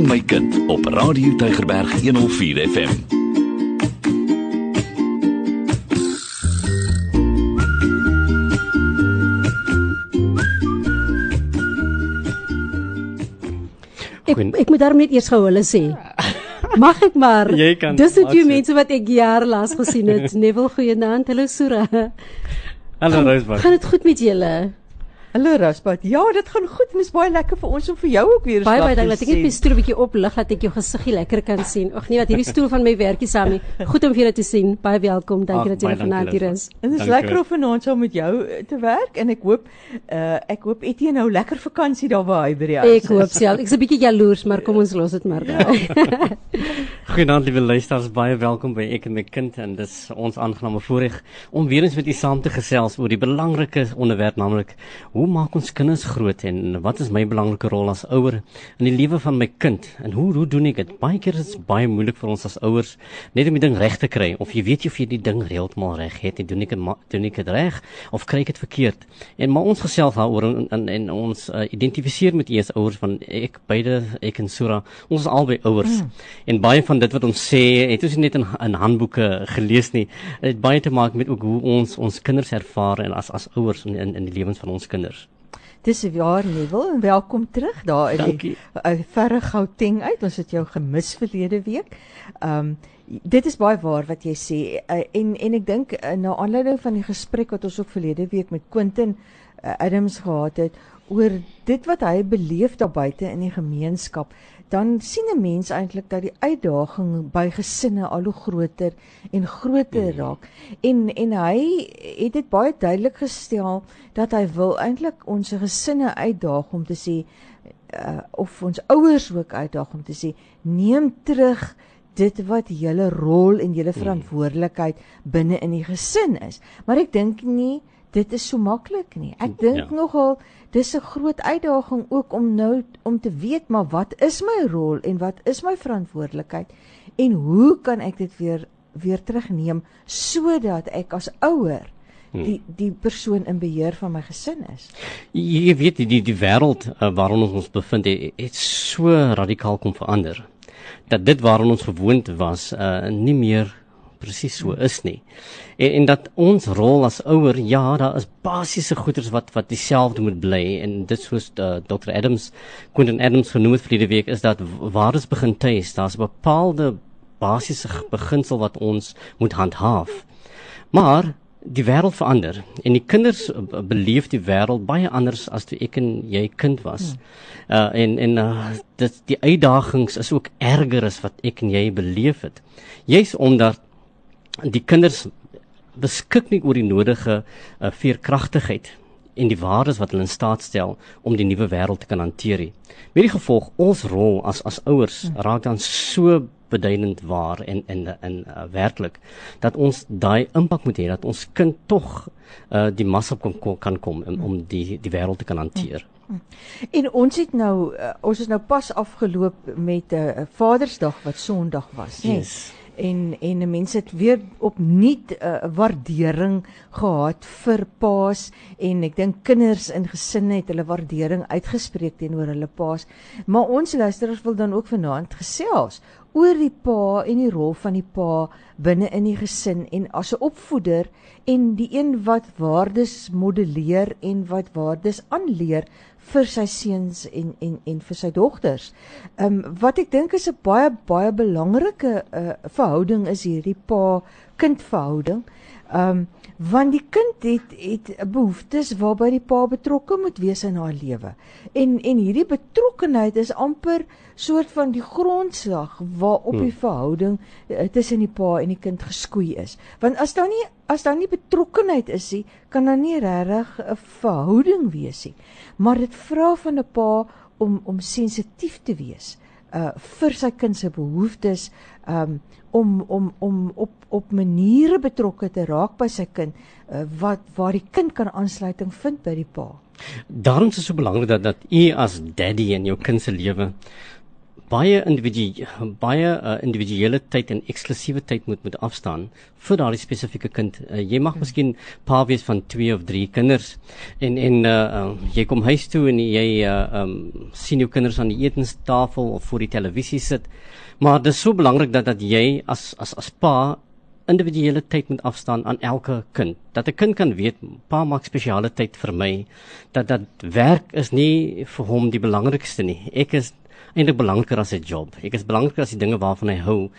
en my kind op Radio Tygerberg 104 FM. Ek ek moet daarom net eers gou hulle sê. Mag ek maar? Jy kan, Dis twee sê. mense wat ek jaar laas gesien het. Neville goeienaand. Hallo Sura. Hallo Roosbak. Gaan dit goed met julle? Hallo Raspat. Ja, dit gaan goed en dit is baie lekker vir ons om vir jou ook weer Baie slag baie te dankie. Laat ek net my sien. stoel 'n bietjie oplig dat ek jou gesiggie lekker kan sien. Ag nee, wat hierdie stoel van my werkie Sammy. Goed om vir julle te sien. Baie welkom. Dankie Ag, dat julle baie vanaand hier is. En dit is lekker om vanaand saam met jou eh, te werk en ek hoop uh ek hoop Etienne nou lekker vakansie daar waar hy by die huis Ek hoop self. Ek's 'n bietjie jaloers, maar kom ons los dit maar daar. Goeienaand liewe luisters, baie welkom by Ek en my kind en dis ons aangename voorreg om weer eens met u saam te gesels oor die belangrike onderwerp naamlik hoe maak ons kinders groot en wat is my belangrike rol as ouer in die lewe van my kind en hoe hoe doen ek dit? Baie keer is dit baie moeilik vir ons as ouers net om die ding reg te kry of jy weet jy of jy die ding heeltemal reg het, nie doen ek ma- doen ek dit reg of kry ek dit verkeerd? En maar ons gesels daaroor en, en, en ons uh, identifiseer met u as ouers van ek beide ek en Sura, ons is albei ouers. Mm. En baie van dit wat ons sê, het ons net in in handboeke gelees nie. Dit het baie te maak met ook hoe ons ons kinders ervaar en as as ouers in in, in die lewens van ons kinders. Dis jaar Neville en welkom terug daar in die uh, verre Gauteng uit. Ons het jou gemis verlede week. Um dit is baie waar wat jy sê uh, en en ek dink uh, na aanleiding van die gesprek wat ons ook verlede week met Quentin uh, Adams gehad het oor dit wat hy beleef daar buite in die gemeenskap dan sien 'n mens eintlik dat die uitdaging by gesinne al hoe groter en groter raak en en hy het dit baie duidelik gestel dat hy wil eintlik ons gesinne uitdaag om te sê uh, of ons ouers ook uitdaag om te sê neem terug dit wat julle rol en julle verantwoordelikheid binne in die gesin is. Maar ek dink nie dit is so maklik nie. Ek dink Ja. ja. nogal dis 'n groot uitdaging ook om nou om te weet maar wat is my rol en wat is my verantwoordelikheid en hoe kan ek dit weer weer terugneem sodat ek as ouer die die persoon in beheer van my gesin is. Jy weet die die, wêreld uh, waarin ons ons bevind het, het so radikaal kom verander dat dit waarin ons gewoond was uh, nie meer presies so is nie. En, en dat ons rol as ouer, ja, daar is basiese goeders wat wat dieselfde moet bly en dit soos uh, Dr. Adams, Quentin Adams genoem het verlede week is dat waar is begin tuis, daar's 'n bepaalde basiese beginsel wat ons moet handhaaf. Maar die wêreld verander en die kinders b- beleef die wêreld baie anders as toe ek en jy kind was. Uh en en uh, dit die uitdagings is ook erger as wat ek en jy beleef het. Juis omdat die kinders beskik nie oor die nodige uh, veerkragtigheid en die waardes wat hulle in staat stel om die nuwe wêreld te kan hanteer. nie. Met die gevolg ons rol as as ouers raak dan so beduidend waar en en in uh, werklik dat ons daai impak moet hê dat ons kind tog uh, die massa kan kan kom om, om die die wêreld te kan hanteer. En ons het nou uh, ons is nou pas afgeloop met 'n uh, Vadersdag wat Sondag was. Yes. En en mense het weer opnuut 'n uh, waardering gehad vir paas en ek dink kinders in gesinne het hulle waardering uitgespreek teenoor hulle paas. Maar ons luisteraars wil dan ook vanaand gesels oor die pa en die rol van die pa binne in die gesin en as 'n opvoeder en die een wat waardes modelleer en wat waardes aanleer vir sy seuns en en en vir sy dogters. Ehm um, wat ek dink is 'n baie baie belangrike uh, verhouding is hierdie pa-kind verhouding. Ehm um, want die kind het het behoeftes waarby die pa betrokke moet wees in haar lewe. En en hierdie betrokkenheid is amper soort van die grondslag waarop die verhouding uh, tussen die pa en die kind geskoei is. Want as daar nie as daar nie betrokkenheid is nie, kan daar nie regtig 'n verhouding wees nie. Maar dit vra van 'n pa om om sensitief te wees uh vir sy kind se behoeftes um om om om op op maniere betrokke te raak by sy kind uh, wat waar die kind kan aansluiting vind by die pa. Daarom is dit so belangrik dat dat u as daddy in jou kind se lewe baie individu baie uh, individuele tyd en eksklusiewe tyd moet moet afstaan vir daardie spesifieke kind. Uh, jy mag miskien pa wees van 2 of 3 kinders en en uh, uh, jy kom huis toe en jy uh, um, sien jou kinders aan die etenstafel of voor die televisie sit. Maar dit is so belangrik dat dat jy as as as pa individuele tyd moet afstaan aan elke kind. Dat 'n kind kan weet pa maak spesiale tyd vir my. Dat dat werk is nie vir hom die belangrikste nie. Ek is eintlik belangriker as 'n job. Ek is belangriker as die dinge waarvan hy hou.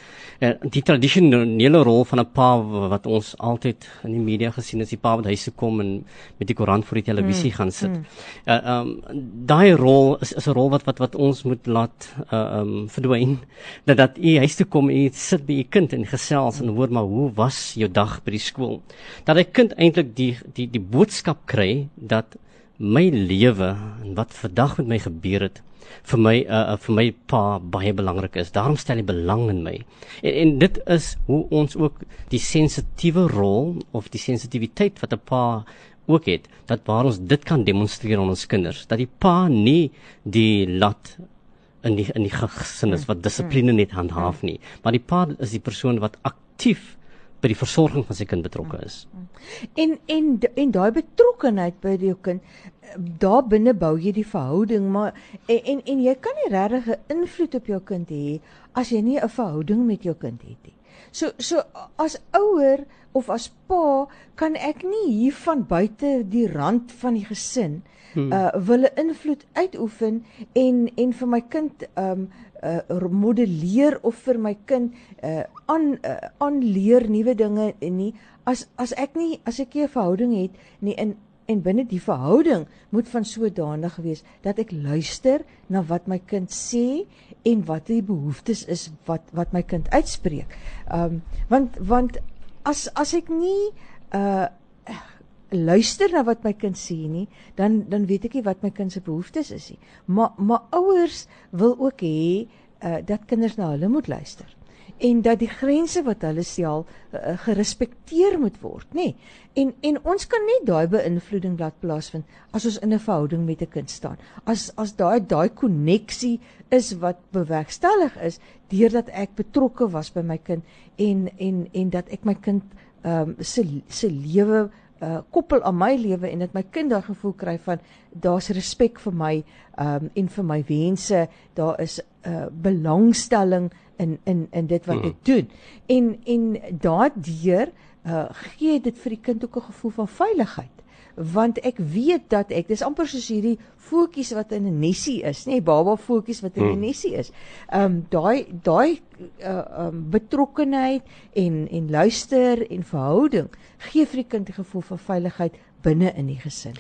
Uh, die tradisionele rol van 'n pa wat ons altyd in die media gesien het, is die pa wat huis toe kom en met die koerant voor die televisie mm, gaan sit. Mm. Uh um daai rol is is 'n rol wat wat wat ons moet laat uh um verdwyn. Dat dat u huis toe kom en u sit by u kind en gesels en hoor maar hoe was jou dag by die skool. Dat hy kind eintlik die die die boodskap kry dat my lewe en wat vandag met my gebeur het vir my uh, vir my pa baie belangrik is. Daarom stel hy belang in my. En, en dit is hoe ons ook die sensitiewe rol of die sensitiwiteit wat 'n pa ook het, dat waar ons dit kan demonstreer aan ons kinders, dat die pa nie die lat in die in die gesin is wat dissipline net handhaaf nie, maar die pa is die persoon wat aktief by die versorging van sy kind betrokke is. En en en daai betrokkenheid by jou kind, daar binne bou jy die verhouding, maar en en, en jy kan nie regtig 'n invloed op jou kind hê as jy nie 'n verhouding met jou kind het nie. So so as ouer of as pa kan ek nie hier van buite die rand van die gesin hmm. uh wil 'n invloed uitoefen en en vir my kind um uh modelleer of vir my kind uh aan uh, aanleer nuwe dinge en nie as as ek nie as ek 'n verhouding het nie in en binne die verhouding moet van sodanig wees dat ek luister na wat my kind sê en wat die behoeftes is wat wat my kind uitspreek. Um want want as as ek nie uh luister na wat my kind sê nie, dan dan weet ek nie wat my kind se behoeftes is nie. Maar maar ouers wil ook hê uh, dat kinders na hulle moet luister en dat die grense wat hulle stel uh, gerespekteer moet word, nê? En en ons kan net daai beïnvloeding laat plaasvind as ons in 'n verhouding met 'n kind staan. As as daai daai koneksie is wat bewerkstellig is deurdat ek betrokke was by my kind en en en dat ek my kind ehm um, se se lewe uh koppel aan my lewe en dat my kind daai gevoel kry van daar's respek vir my um en vir my wense daar is 'n uh, belangstelling in in in dit wat ek doen en en daardeur uh gee dit vir die kind ook 'n gevoel van veiligheid want ek weet dat ek dis amper soos hierdie voetjies wat in 'n nesie is, nê, nee, baba voetjies wat in 'n hmm. nesie is. Ehm um, daai daai uh um betrokkenheid en en luister en verhouding gee vir die kind 'n gevoel van veiligheid binne in die gesin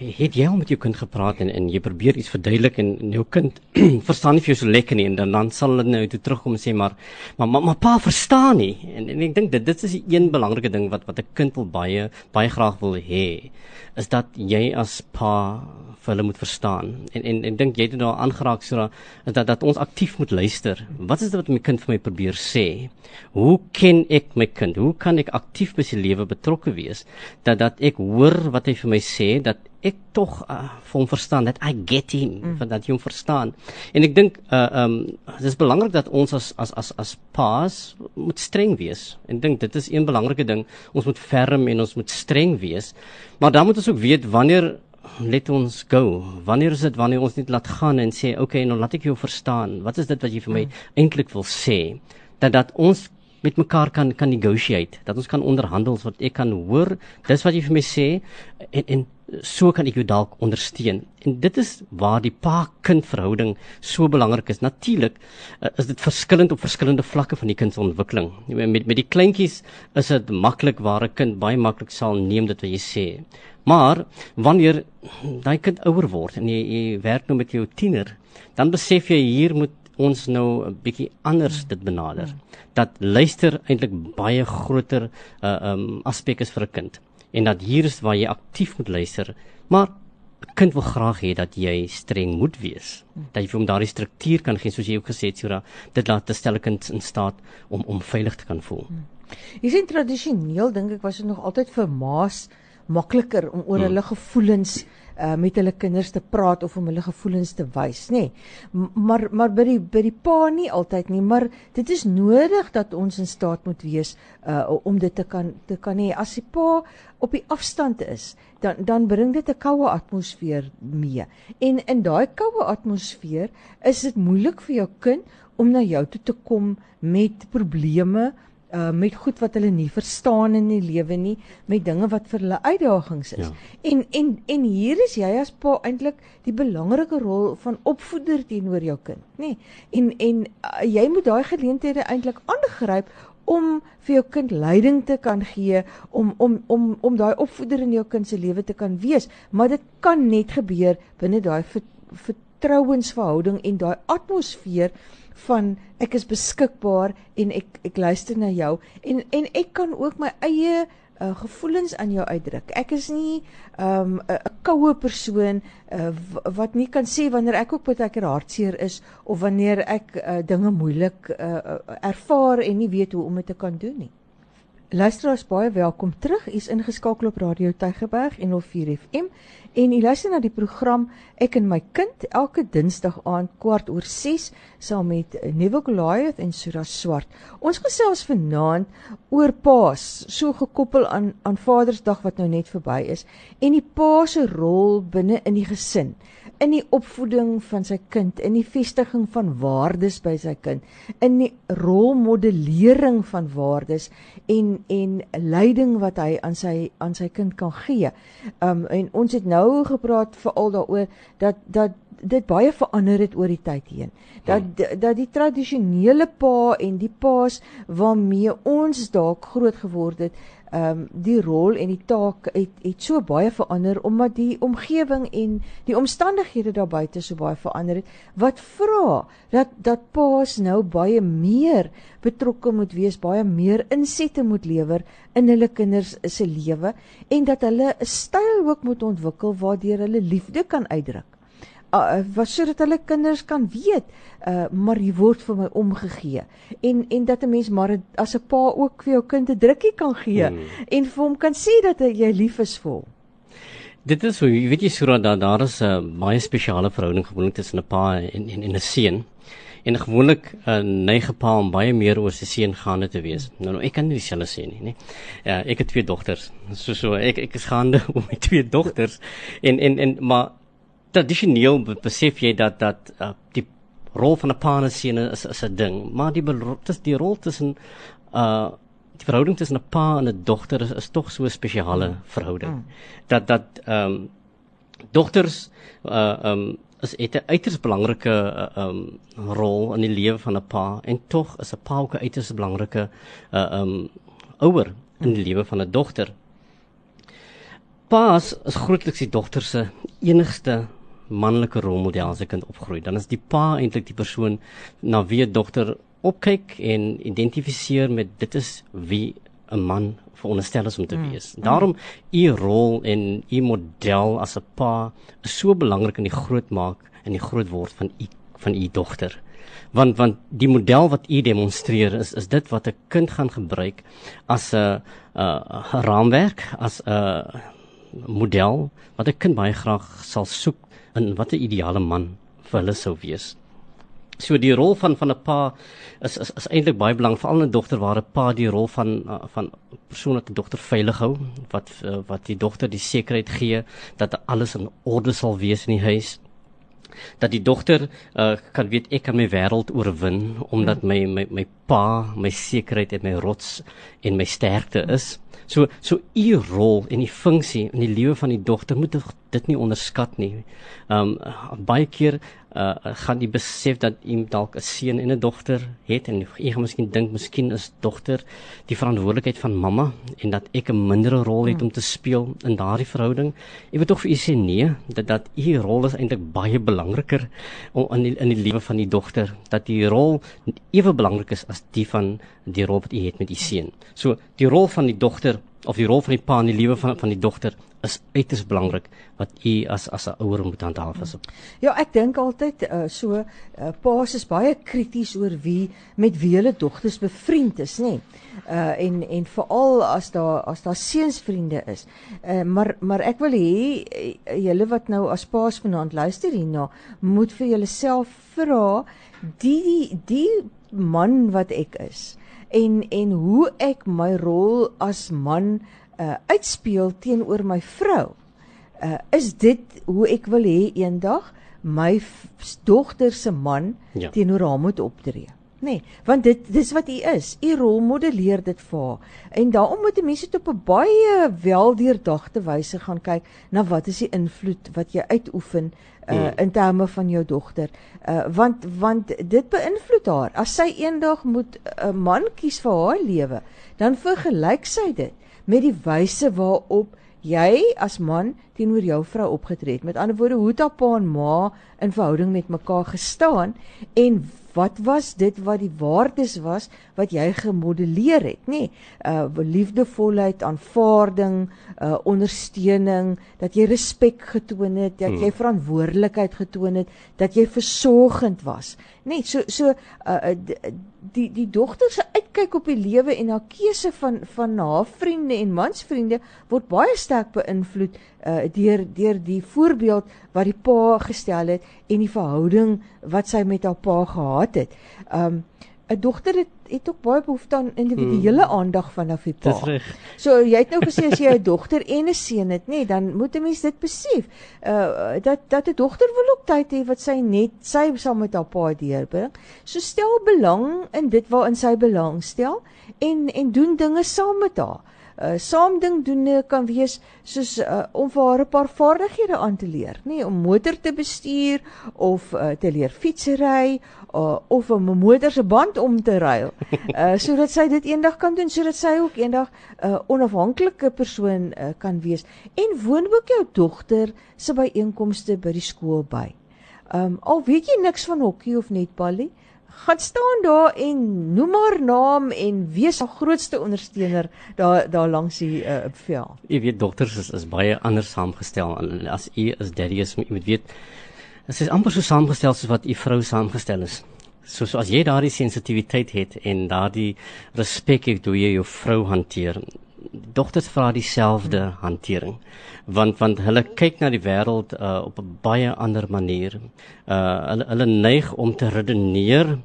het jy al met jou kind gepraat en en jy probeer iets verduidelik en, en jou kind verstaan nie vir jou so lekker nie en dan dan sal hulle nou toe terugkom en sê maar maar maar, maar pa verstaan nie. En, en ek dink dit dit is die een belangrike ding wat wat 'n kind wil baie baie graag wil hê is dat jy as pa vir hulle moet verstaan. En en ek dink jy het nou aangeraak so dat dat ons aktief moet luister. Wat is dit wat my kind vir my probeer sê? Hoe ken ek my kind? Hoe kan ek aktief by sy lewe betrokke wees dat dat ek hoor wat hy vir my sê dat ek tog uh, vir hom verstaan dat I get him mm. dat jy hom verstaan. En ek dink uh um dit is belangrik dat ons as as as as paas moet streng wees. En dink dit is een belangrike ding. Ons moet ferm en ons moet streng wees. Maar dan moet ons ook weet wanneer let ons go. Wanneer is dit wanneer ons net laat gaan en sê okay, nou laat ek jou verstaan. Wat is dit wat jy vir my mm. eintlik wil sê? Dat dat ons met mekaar kan kan negotiate, dat ons kan onderhandel wat ek kan hoor, dis wat jy vir my sê en en so kan ek jou dalk ondersteun. En dit is waar die pa-kind verhouding so belangrik is. Natuurlik uh, is dit verskillend op verskillende vlakke van die kind se ontwikkeling. Met met die kleintjies is dit maklik waar 'n kind baie maklik sal neem dit wat jy sê. Maar wanneer daai kind ouer word en jy, jy werk nou met jou tiener, dan besef jy hier moet ons nou 'n bietjie anders dit benader. Dat luister eintlik baie groter uh um aspek is vir 'n kind en dat hier is waar jy aktief moet luister. Maar 'n kind wil graag hê dat jy streng moet wees. Dat jy vir hom daardie struktuur kan gee soos jy ook gesê het, Sura, dit laat 'n stel kind in staat om om veilig te kan voel. Jy sien tradisioneel dink ek was dit nog altyd vir ma's makliker om oor Hmm. hulle gevoelens uh, met hulle kinders te praat of om hulle gevoelens te wys, nê. Nee. Maar maar by die by die pa nie altyd nie, maar dit is nodig dat ons in staat moet wees uh, om dit te kan te kan hê. As die pa op die afstand is, dan dan bring dit 'n koue atmosfeer mee. En in daai koue atmosfeer is dit moeilik vir jou kind om na jou toe te kom met probleme uh met goed wat hulle nie verstaan in die lewe nie, met dinge wat vir hulle uitdagings is. Ja. En en en hier is jy as pa eintlik die belangrike rol van opvoeder teenoor jou kind, nê? Nee. En en uh, jy moet daai geleenthede eintlik aangryp om vir jou kind leiding te kan gee om om om om daai opvoeder in jou kind se lewe te kan wees, maar dit kan net gebeur binne daai ver, vertrouensverhouding en daai atmosfeer van ek is beskikbaar en ek ek luister na jou en en ek kan ook my eie uh, gevoelens aan jou uitdruk. Ek is nie 'n um, koue persoon uh, wat nie kan sê wanneer ek ook baie keer hartseer is of wanneer ek uh, dinge moeilik uh, ervaar en nie weet hoe om dit te kan doen nie. Luisteraars baie welkom terug. U is ingeskakel op Radio Tygerberg 104 FM en u luister na die program Ek en my kind elke Dinsdag aand kwart oor 6 saam met Nuwe Goliath en Sura Swart. Ons gesels vanaand oor paas, so gekoppel aan aan Vadersdag wat nou net verby is en die pa se rol binne in die gesin in die opvoeding van sy kind, in die vestiging van waardes by sy kind, in die rolmodellering van waardes en en leiding wat hy aan sy aan sy kind kan gee. Um en ons het nou gepraat veral daaroor dat dat dit baie verander het oor die tyd heen. Dat dat die tradisionele pa en die paas waarmee ons dalk groot geword het, ehm um, die rol en die taak het het so baie verander omdat die omgewing en die omstandighede daar buite so baie verander het wat vra dat dat paas nou baie meer betrokke moet wees, baie meer insette moet lewer in hulle kinders se lewe en dat hulle 'n styl ook moet ontwikkel waardeur hulle liefde kan uitdruk uh, wat sodat hulle kinders kan weet uh maar jy word vir my omgegee en en dat 'n mens maar as 'n pa ook vir jou kind 'n drukkie kan gee Hmm. en vir hom kan sê dat jy lief is vir hom. Dit is so, jy weet jy Sura daar daar is 'n uh, baie spesiale verhouding gewoonlik tussen 'n pa en en en 'n seun. En gewoonlik 'n uh, neige pa om baie meer oor sy seun gaande te wees. Nou, nou ek kan nie dieselfde sê nie, nee. Ja, ek het twee dogters. So so ek ek is gaande om my twee dogters en en en maar tradisioneel be- besef jy dat dat uh, die rol van 'n pa en 'n seun is is 'n ding, maar die dis die rol tussen uh die verhouding tussen 'n pa en 'n dogter is, is tog so 'n spesiale verhouding. Mm. Dat dat ehm um, dogters uh ehm um, is het 'n uiters belangrike uh, um rol in die lewe van 'n pa en tog is 'n pa ook 'n uiters belangrike uh um ouer in die lewe van 'n dogter. Paas is grootliks die dogter se enigste manlike rolmodel as 'n kind opgroei. Dan is die pa eintlik die persoon na wie 'n dogter opkyk en identifiseer met dit is wie 'n man veronderstel is om te wees. Mm. Daarom u rol en u model as 'n pa is so belangrik in die grootmaak en die grootword van u van u dogter. Want want die model wat u demonstreer is is dit wat 'n kind gaan gebruik as 'n 'n raamwerk, as 'n model wat 'n kind baie graag sal soek in wat 'n ideale man vir hulle sou wees. So die rol van van 'n pa is is, is eintlik baie belangrik veral 'n dogter waar 'n pa die rol van uh, van persoon wat die dogter veilig hou, wat uh, wat die dogter die sekerheid gee dat alles in orde sal wees in die huis. Dat die dogter uh, kan weet ek kan my wêreld oorwin omdat my my my pa my sekerheid en my rots en my sterkte is. So so u rol en die funksie in die lewe van die dogter moet dit nie onderskat nie. Um baie keer uh gaan jy besef dat jy dalk 'n seun en 'n dogter het en jy gaan miskien dink miskien is dogter die verantwoordelikheid van mamma en dat ek 'n mindere rol het om te speel in daardie verhouding. Ek wil tog vir u sê nee, dat dat u rol is eintlik baie belangriker om in die, in die lewe van die dogter dat die rol ewe belangrik is as die van die rol wat u het met u seun. So die rol van die dogter of die rol van die pa in die lewe van van die dogter is uiters belangrik wat u as as 'n ouer moet handhaaf as. Ja, ek dink altyd uh, so uh, paas is baie krities oor wie met wie hulle dogters bevriend is, nê. Nee. Uh en en veral as daar as daar seunsvriende is. Uh maar maar ek wil hê julle wat nou as paas vanaand luister hierna, moet vir julleself vra die die die man wat ek is en en hoe ek my rol as man uh uitspeel teenoor my vrou. Uh is dit hoe ek wil hê eendag my dogter se man ja. teenoor haar moet optree. Nee, want dit dis wat u is. U rolmodelleer dit vir haar. En daarom moet mense dit op 'n baie weldeurdagte wyse gaan kyk na wat is die invloed wat jy uitoefen uh hmm. in terme van jou dogter. Uh want want dit beïnvloed haar. As sy eendag moet 'n man kies vir haar lewe, dan vergelyk sy dit met die wyse waarop jy as man teenoor jou vrou opgetree het. Met ander woorde, hoe het pa en ma in verhouding met mekaar gestaan en wat was dit wat die waardes was wat jy gemodelleer het, nê? Nee, uh liefdevolheid, aanvaarding, uh ondersteuning, dat jy respek getoon het, dat jy hmm. verantwoordelikheid getoon het, dat jy versorgend was. Net so so uh die die dogter se uitkyk op die lewe en haar keuse van van haar vriende en mansvriende word baie sterk beïnvloed uh deur deur die voorbeeld wat die pa gestel het en die verhouding wat sy met haar pa gehad het. Um 'n dogter het het ook baie behoefte aan individuele hmm. aandag vanaf die pa. Dis reg. So jy het nou gesê as jy 'n dogter en 'n seun het, nê, nee, dan moet 'n mens dit besef. Uh dat dat 'n dogter wil ook tyd hê wat sy net sy saam met haar pa deurbring. So stel belang in dit waarin sy belang stel en en doen dinge saam met haar. Uh saam ding doen kan wees soos uh, om vir haar 'n paar vaardighede aan te leer, nê, nee, om motor te bestuur of uh, te leer fietsry uh, of 'n motor se band om te ruil. Uh sodat sy dit eendag kan doen, sodat sy ook eendag 'n uh, onafhanklike persoon uh, kan wees en woon ook jou dogter se byeenkomste by die skool by. Um al weet jy niks van hokkie of netbal nie, gaan staan daar en noem haar naam en wees haar grootste ondersteuner daar daar langs die uh, vel. Jy weet dogters is, is baie anders saamgestel as u as daddy is, jy moet weet Dit is amper so saamgestel soos wat u vrou saamgestel is. So so as jy daardie sensitiwiteit het en daardie respek het hoe jy jou vrou hanteer, dogters vra dieselfde hantering. Want want hulle kyk na die wêreld uh, op 'n baie ander manier. Uh hulle hulle neig om te redeneer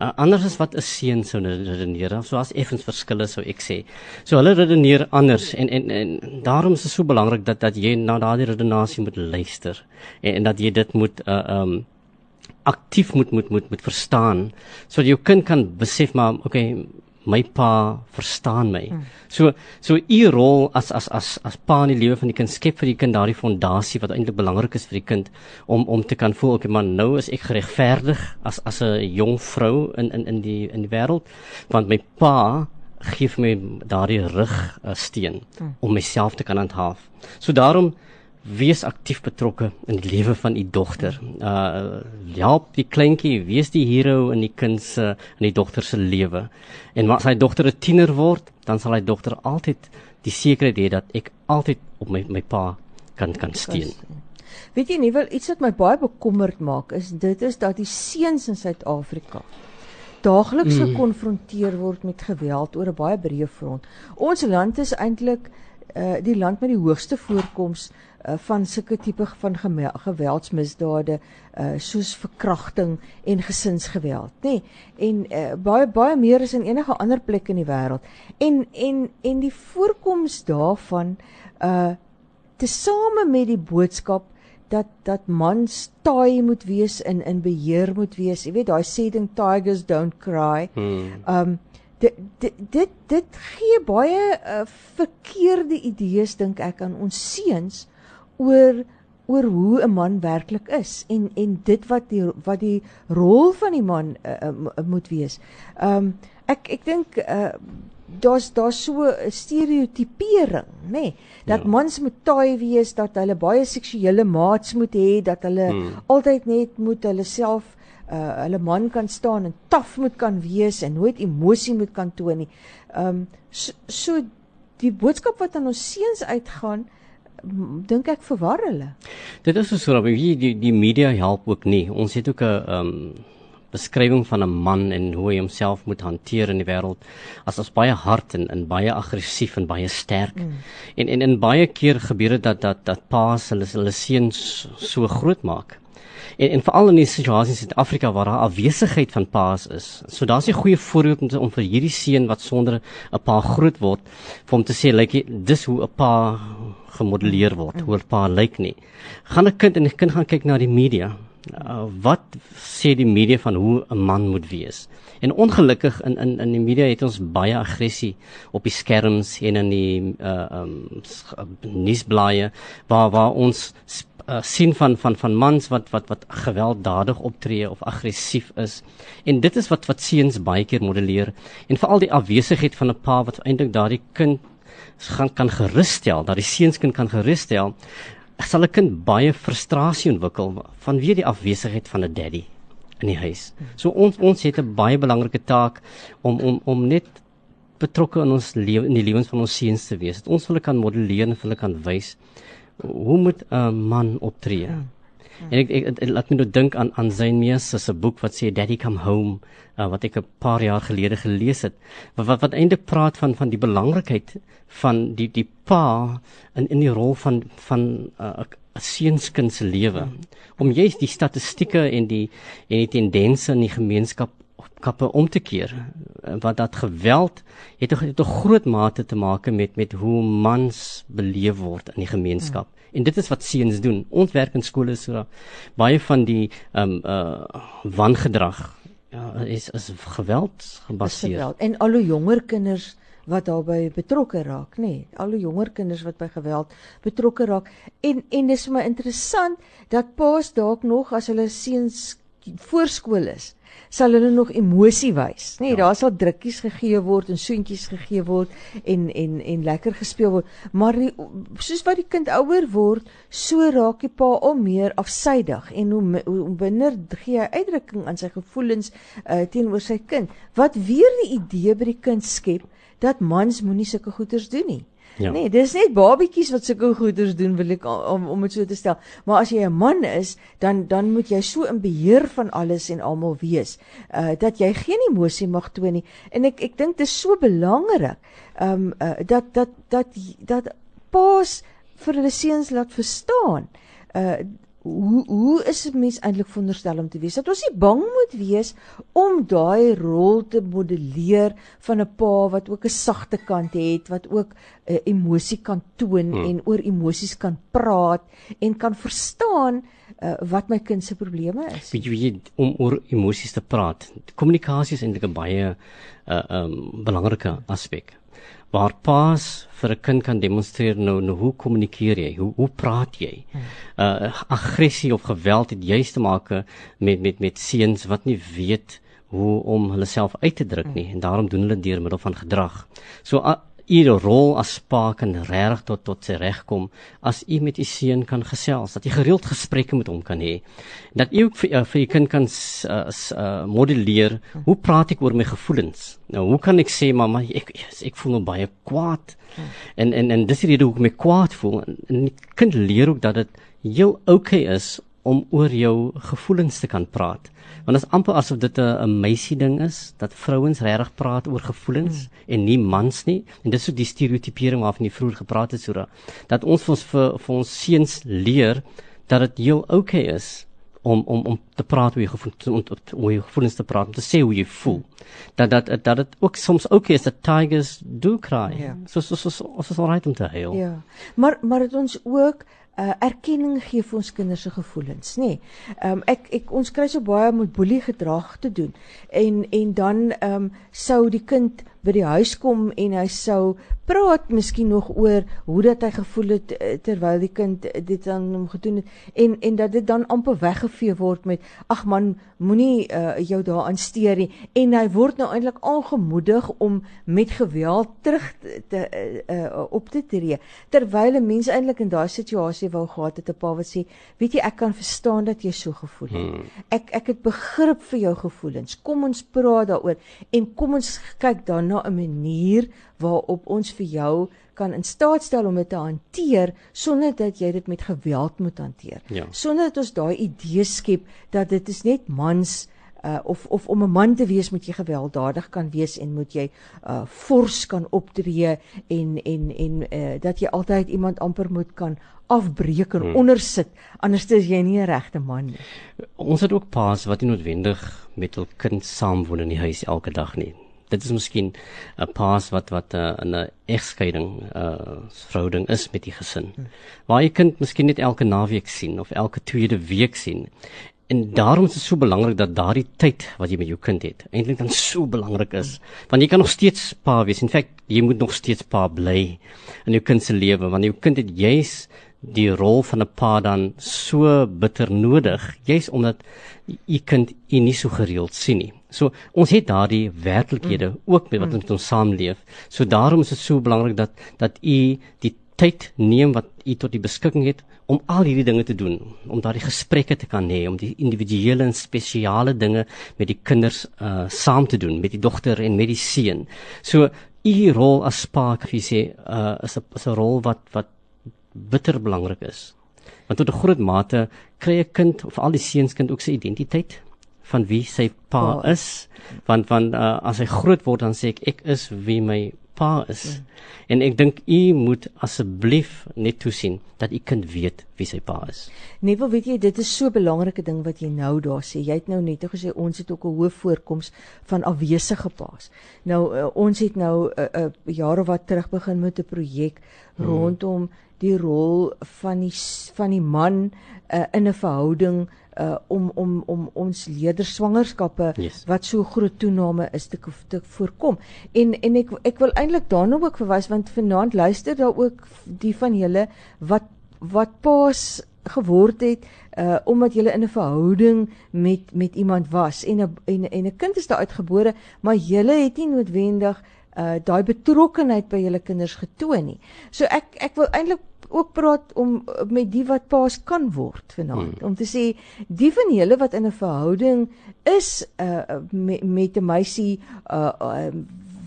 Uh, anders as wat 'n seun sou redeneer. So as effens verskille sou ek sê. So hulle redeneer anders en en en daarom is dit so belangrik dat dat jy na daardie redenasie moet luister en, en dat jy dit moet uh um aktief moet moet moet moet verstaan sodat jou kind kan besef maar okay my pa verstaan my. Hmm. So so u rol as as as as pa in die lewe van die kind skep vir die kind daardie fondasie wat eintlik belangrik is vir die kind om om te kan voel okay man nou is ek geregverdig as as 'n jong vrou in in in die in die wêreld want my pa gee vir my daardie rug uh, steen hmm. om myself te kan handhaaf. So daarom wees aktief betrokke in die lewe van u dogter. Uh help die kleintjie, wees die hero in die kind se in die dogter se lewe. En as hy dogter 'n tiener word, dan sal hy dogter altyd die sekerheid hê dat ek altyd op my my pa kan kan steun. Weet jy nie wel iets wat my baie bekommerd maak is dit is dat die seuns in Suid-Afrika daagliks mm. gekonfronteer word met geweld oor 'n baie breë front. Ons land is eintlik uh die land met die hoogste voorkoms uh, van sulke tipe van geweldsmisdade uh soos verkrachting en gesinsgeweld, nê? Nee, en uh, baie baie meer as in enige ander plek in die wêreld. En en en die voorkoms daarvan uh tesame met die boodskap dat dat mans taai moet wees in in beheer moet wees. Jy weet daai sê ding tigers don't cry. Hmm. Um dit dit dit, dit gee baie uh, verkeerde idees dink ek aan ons seuns oor oor hoe 'n man werklik is en en dit wat die wat die rol van die man uh, uh, moet wees. Ehm um, ek ek dink uh, daar's daar's so 'n stereotipering, nê, nee, dat ja. mans moet taai wees, dat hulle baie seksuele maats moet hê, dat hulle hmm. altyd net moet hulle self uh, hulle man kan staan en taaf moet kan wees en nooit emosie moet kan toon nie. Ehm um, so, so die boodskap wat aan ons seuns uitgaan m- dink ek verwar hulle. Dit is so dat die die die media help ook nie. Ons het ook 'n ehm um, beskrywing van 'n man en hoe hy homself moet hanteer in die wêreld as as baie hard en en baie aggressief en baie sterk. Mm. En en in baie keer gebeur dit dat dat dat paas hulle hulle seuns so groot maak. En en veral in die situasie in Suid-Afrika waar daar afwesigheid van paas is. So daar's 'n goeie voorbeeld om, te, om vir hierdie seun wat sonder 'n pa groot word, vir hom te sê lyk like, dis hoe 'n pa gemodelleer word, hoe 'n pa lyk nie. Gaan 'n kind en 'n kind gaan kyk na die media. Uh, wat sê die media van hoe 'n man moet wees? En ongelukkig in in in die media het ons baie aggressie op die skerms en in die uh um nuusblaaie waar waar ons uh, sien van van van mans wat wat wat gewelddadig optree of aggressief is. En dit is wat wat seuns baie keer modelleer en veral die afwesigheid van 'n pa wat eintlik daardie kind gaan kan gerusstel, dat die seunskind kan gerusstel, sal 'n kind baie frustrasie ontwikkel vanweë die afwesigheid van 'n daddy in die huis. So ons ons het 'n baie belangrike taak om om om net betrokke in ons lewe in die lewens van ons seuns te wees. Dat ons hulle kan modelleer en hulle kan wys hoe moet 'n man optree. Ja. En ek, ek, ek laat my nou dink aan aan Zayn Mees se boek wat sê Daddy Come Home uh, wat ek 'n paar jaar gelede gelees het wat wat, wat eintlik praat van van die belangrikheid van die die pa in in die rol van van 'n uh, seunskind se lewe om juist die statistieke en die en die tendense in die gemeenskap kappe om te keer wat dat geweld het 'n 'n groot mate te maak met met hoe mans beleef word in die gemeenskap. Hmm. En dit is wat seuns doen. Ons werk in skole so dat baie van die ehm um, uh wangedrag ja is is geweld gebaseer. Geweld. En al hoe jonger kinders wat daarbey betrokke raak, nê. Nee, al hoe jonger kinders wat by geweld betrokke raak. En en dis vir my interessant dat paas dalk nog as hulle seuns voorskool is, sal hulle nog emosie wys. Nee, ja. daar sal drukkies gegee word en soentjies gegee word en en en lekker gespeel word. Maar die, soos wat die kind ouer word, so raak die pa al meer afsydig en hoe hoe binner gee hy uitdrukking aan sy gevoelens uh, teenoor sy kind. Wat weer die idee by die kind skep dat mans moenie sulke goeders doen nie. Ja. Nee, dis net babietjies wat sulke goeders doen wil ek om om dit so te stel. Maar as jy 'n man is, dan dan moet jy so in beheer van alles en almal wees, uh dat jy geen emosie mag toon nie. En ek ek dink dit is so belangrik um uh, dat dat dat dat paas vir hulle seuns laat verstaan. Uh hoe hoe is 'n mens eintlik veronderstel om te wees? Dat ons nie bang moet wees om daai rol te modelleer van 'n pa wat ook 'n sagte kant het, wat ook 'n uh, emosie kan toon hmm. en oor emosies kan praat en kan verstaan uh, wat my kind se probleme is. Weet jy om oor emosies te praat. Kommunikasie is eintlik 'n baie 'n uh, um, belangrike aspek waar paas vir 'n kind kan demonstreer nou nou hoe kommunikeer jy? Hoe hoe praat jy? Uh aggressie of geweld het juist te maak met met met seuns wat nie weet hoe om hulle self uit te druk nie en daarom doen hulle deur middel van gedrag. So u rol as pa kan reg tot tot sy reg kom as u met u seun kan gesels dat jy gereeld gesprekke met hom kan hê dat u ook vir, uh, vir u kind kan uh, uh, modelleer hoe praat ek oor my gevoelens? Nou hoe kan ek sê mamma ek ek voel nou baie kwaad. En en en dis die rede hoekom ek kwaad voel. En, en die kind leer ook dat dit heel oukei okay is om oor jou gevoelens te kan praat. Want dit is amper asof dit 'n meisie ding is dat vrouens regtig praat oor gevoelens hmm. en nie mans nie. En dis so die stereotipering waarvan jy vroeër gepraat het Sura dat ons vir ons vir, vir ons seuns leer dat dit heel oukei okay is om om om te praat oor jou gevoelens om oor jou gevoelens te praat om te sê hoe jy voel. Dat dat dat dit ook soms oukei okay is dat tigers do cry. Ja. so so so so so so right om te huil. Ja. Maar maar dit ons ook uh, erkenning gee vir ons kinders se gevoelens, nê. Nee. Ehm um, ek ek ons kry so baie met boelie gedrag te doen. En en dan ehm um, sou die kind by die huis kom en hy sou praat miskien nog oor hoe dat hy gevoel het eh, terwyl die kind dit aan hom gedoen het. En en dat dit dan amper weggevee word met ag man moenie uh, jou daaraan steur nie. En hy word nou eintlik aangemoedig om met geweld terug te, te uh, uh, op te tree. Terwyl 'n mens eintlik in daai situasie wou gehad het 'n pa wat sê weet jy ek kan verstaan dat jy so gevoel het. Hmm. ek ek het begrip vir jou gevoelens. Kom ons praat daaroor en kom ons kyk dan na 'n manier waarop ons vir jou kan in staat stel om dit te hanteer sonder dat jy dit met geweld moet hanteer. Ja. Sonder dat ons daai idee skep dat dit is net mans uh of of om 'n man te wees moet jy gewelddadig kan wees en moet jy uh fors kan optree en en en uh dat jy altyd iemand amper moet kan afbreek en hmm. ondersit anders is jy nie 'n regte man nie. Ons het ook paas wat nie noodwendig met hul kind saamwoon in die huis elke dag nie. Dit is miskien 'n paas wat wat uh, in 'n egskeiding uh verhouding is met die gesin. Hmm. Waar jy kind miskien net elke naweek sien of elke tweede week sien En daarom is dit so belangrik dat daardie tyd wat jy met jou kind het, eintlik dan so belangrik is. Want jy kan nog steeds pa wees. In feite, jy moet nog steeds pa bly in jou kind se lewe want jou kind het juis die rol van 'n pa dan so bitter nodig, juis omdat u kind u nie so gereeld sien nie. So ons het daardie werklikhede ook met wat ons met ons saamleef. So daarom is dit so belangrik dat dat u die tyd neem wat u tot die beskikking het om al hierdie dinge te doen, om daardie gesprekke te kan hê, om die individuele en spesiale dinge met die kinders uh saam te doen, met die dogter en met die seun. So u rol as pa, ek wil sê, uh is 'n is 'n rol wat wat bitter belangrik is. Want tot 'n groot mate kry 'n kind of al die seunskind ook sy identiteit van wie sy pa is want want uh, as hy groot word dan sê ek ek is wie my pa is. Mm. En ek dink u moet asseblief net toesien dat u kind weet wie sy pa is. Nee, wel weet jy, dit is so 'n belangrike ding wat jy nou daar sê. Jy het nou net gesê ons het ook 'n hoë voorkoms van afwesige paas. Nou uh, ons het nou 'n uh, uh, jare wat terug begin met 'n projek hmm. rondom die rol van die van die man uh, in 'n verhouding uh om om om ons leederswangerskappe yes. wat so groot toename is te te voorkom. En en ek ek wil eintlik daarna ook verwys want vanaand luister daar ook die van julle wat wat paas geword het uh omdat jy in 'n verhouding met met iemand was en 'n en en 'n kind is daar uitgebore, maar jy het nie noodwendig uh daai betrokkenheid by julle kinders getoon nie. So ek ek wil eintlik ook praat om met die wat paas kan word vanaand hmm. om te sê die van julle wat in 'n verhouding is uh, met, met 'n meisie uh, uh,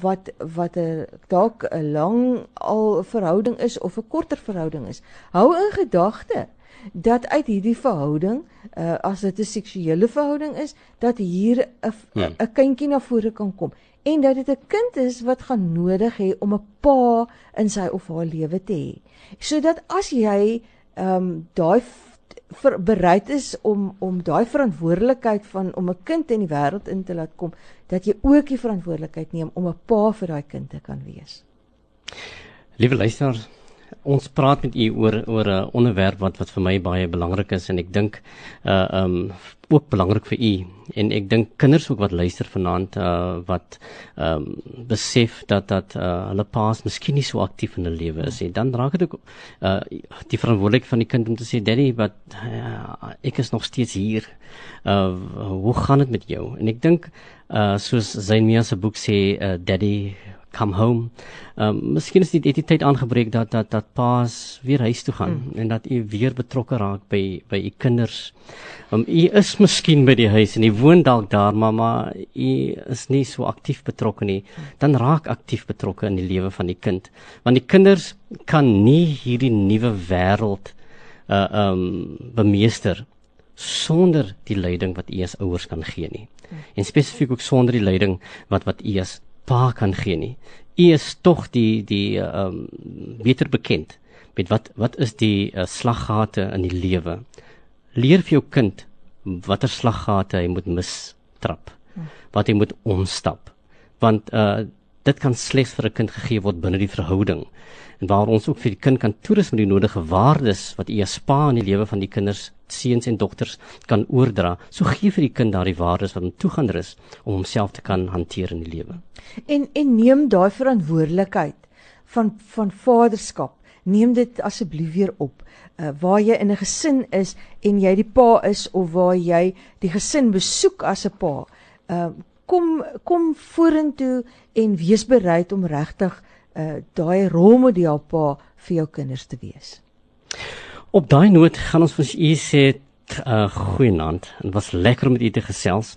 wat wat 'n dalk 'n lang al verhouding is of 'n korter verhouding is hou in gedagte dat uit hierdie verhouding uh, as dit 'n seksuele verhouding is dat hier 'n 'n hmm. kindjie na vore kan kom en dat dit 'n kind is wat gaan nodig hê om 'n pa in sy of haar lewe te hê. Sodat as jy ehm um, daai bereid is om om daai verantwoordelikheid van om 'n kind in die wêreld in te laat kom, dat jy ook die verantwoordelikheid neem om 'n pa vir daai kind te kan wees. Liewe luisteraars, ons praat met u oor oor 'n onderwerp wat wat vir my baie belangrik is en ek dink uh um ook belangrik vir u. En ek dink kinders ook wat luister vanaand uh wat um besef dat dat uh hulle paas miskien nie so aktief in hulle lewe is nie. Dan raak dit ook uh die verantwoordelikheid van die kind om te sê daddy wat uh, ek is nog steeds hier. Uh hoe gaan dit met jou? En ek dink uh soos Zainmia se boek sê uh, daddy come home. Ehm um, miskien is dit die tyd aangebreek dat dat dat paas weer huis toe gaan mm. en dat u weer betrokke raak by by u kinders. Ehm um, u is miskien by die huis en u woon dalk daar, maar maar u is nie so aktief betrokke nie. Dan raak aktief betrokke in die lewe van die kind. Want die kinders kan nie hierdie nuwe wêreld uh ehm um, bemeester sonder die leiding wat u as ouers kan gee nie. Mm. En spesifiek ook sonder die leiding wat wat u as pa kan gee nie. U is tog die die ehm um, beter bekend met wat wat is die uh, slaggate in die lewe. Leer vir jou kind watter slaggate hy moet mistrap. Wat hy moet omstap. Want uh dit kan slegs vir 'n kind gegee word binne die verhouding. En waar ons ook vir die kind kan toerus met die nodige waardes wat u as pa in die lewe van die kinders seuns en dogters kan oordra. So gee vir die kind daardie waardes wat hom toegaan rus om homself te kan hanteer in die lewe. En en neem daai verantwoordelikheid van van vaderskap. Neem dit asseblief weer op. Uh, waar jy in 'n gesin is en jy die pa is of waar jy die gesin besoek as 'n pa. Uh kom kom vorentoe en wees bereid om regtig uh daai rolmodel pa vir jou kinders te wees. Op daai noot gaan ons vir u sê uh goeienaand. Dit was lekker om met u te gesels.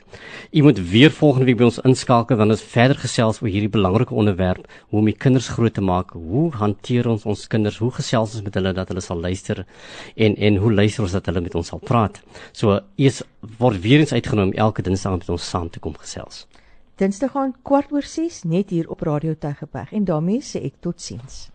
U moet weer volgende week by ons inskakel dan ons verder gesels oor hierdie belangrike onderwerp, hoe om die kinders groot te maak. Hoe hanteer ons ons kinders? Hoe gesels ons met hulle dat hulle sal luister en en hoe luister ons dat hulle met ons sal praat? So eers word weer eens uitgenooi om elke Dinsdag met ons saam te kom gesels. Dinsdag gaan kwart oor 6 net hier op Radio Tygerberg en daarmee sê ek totsiens.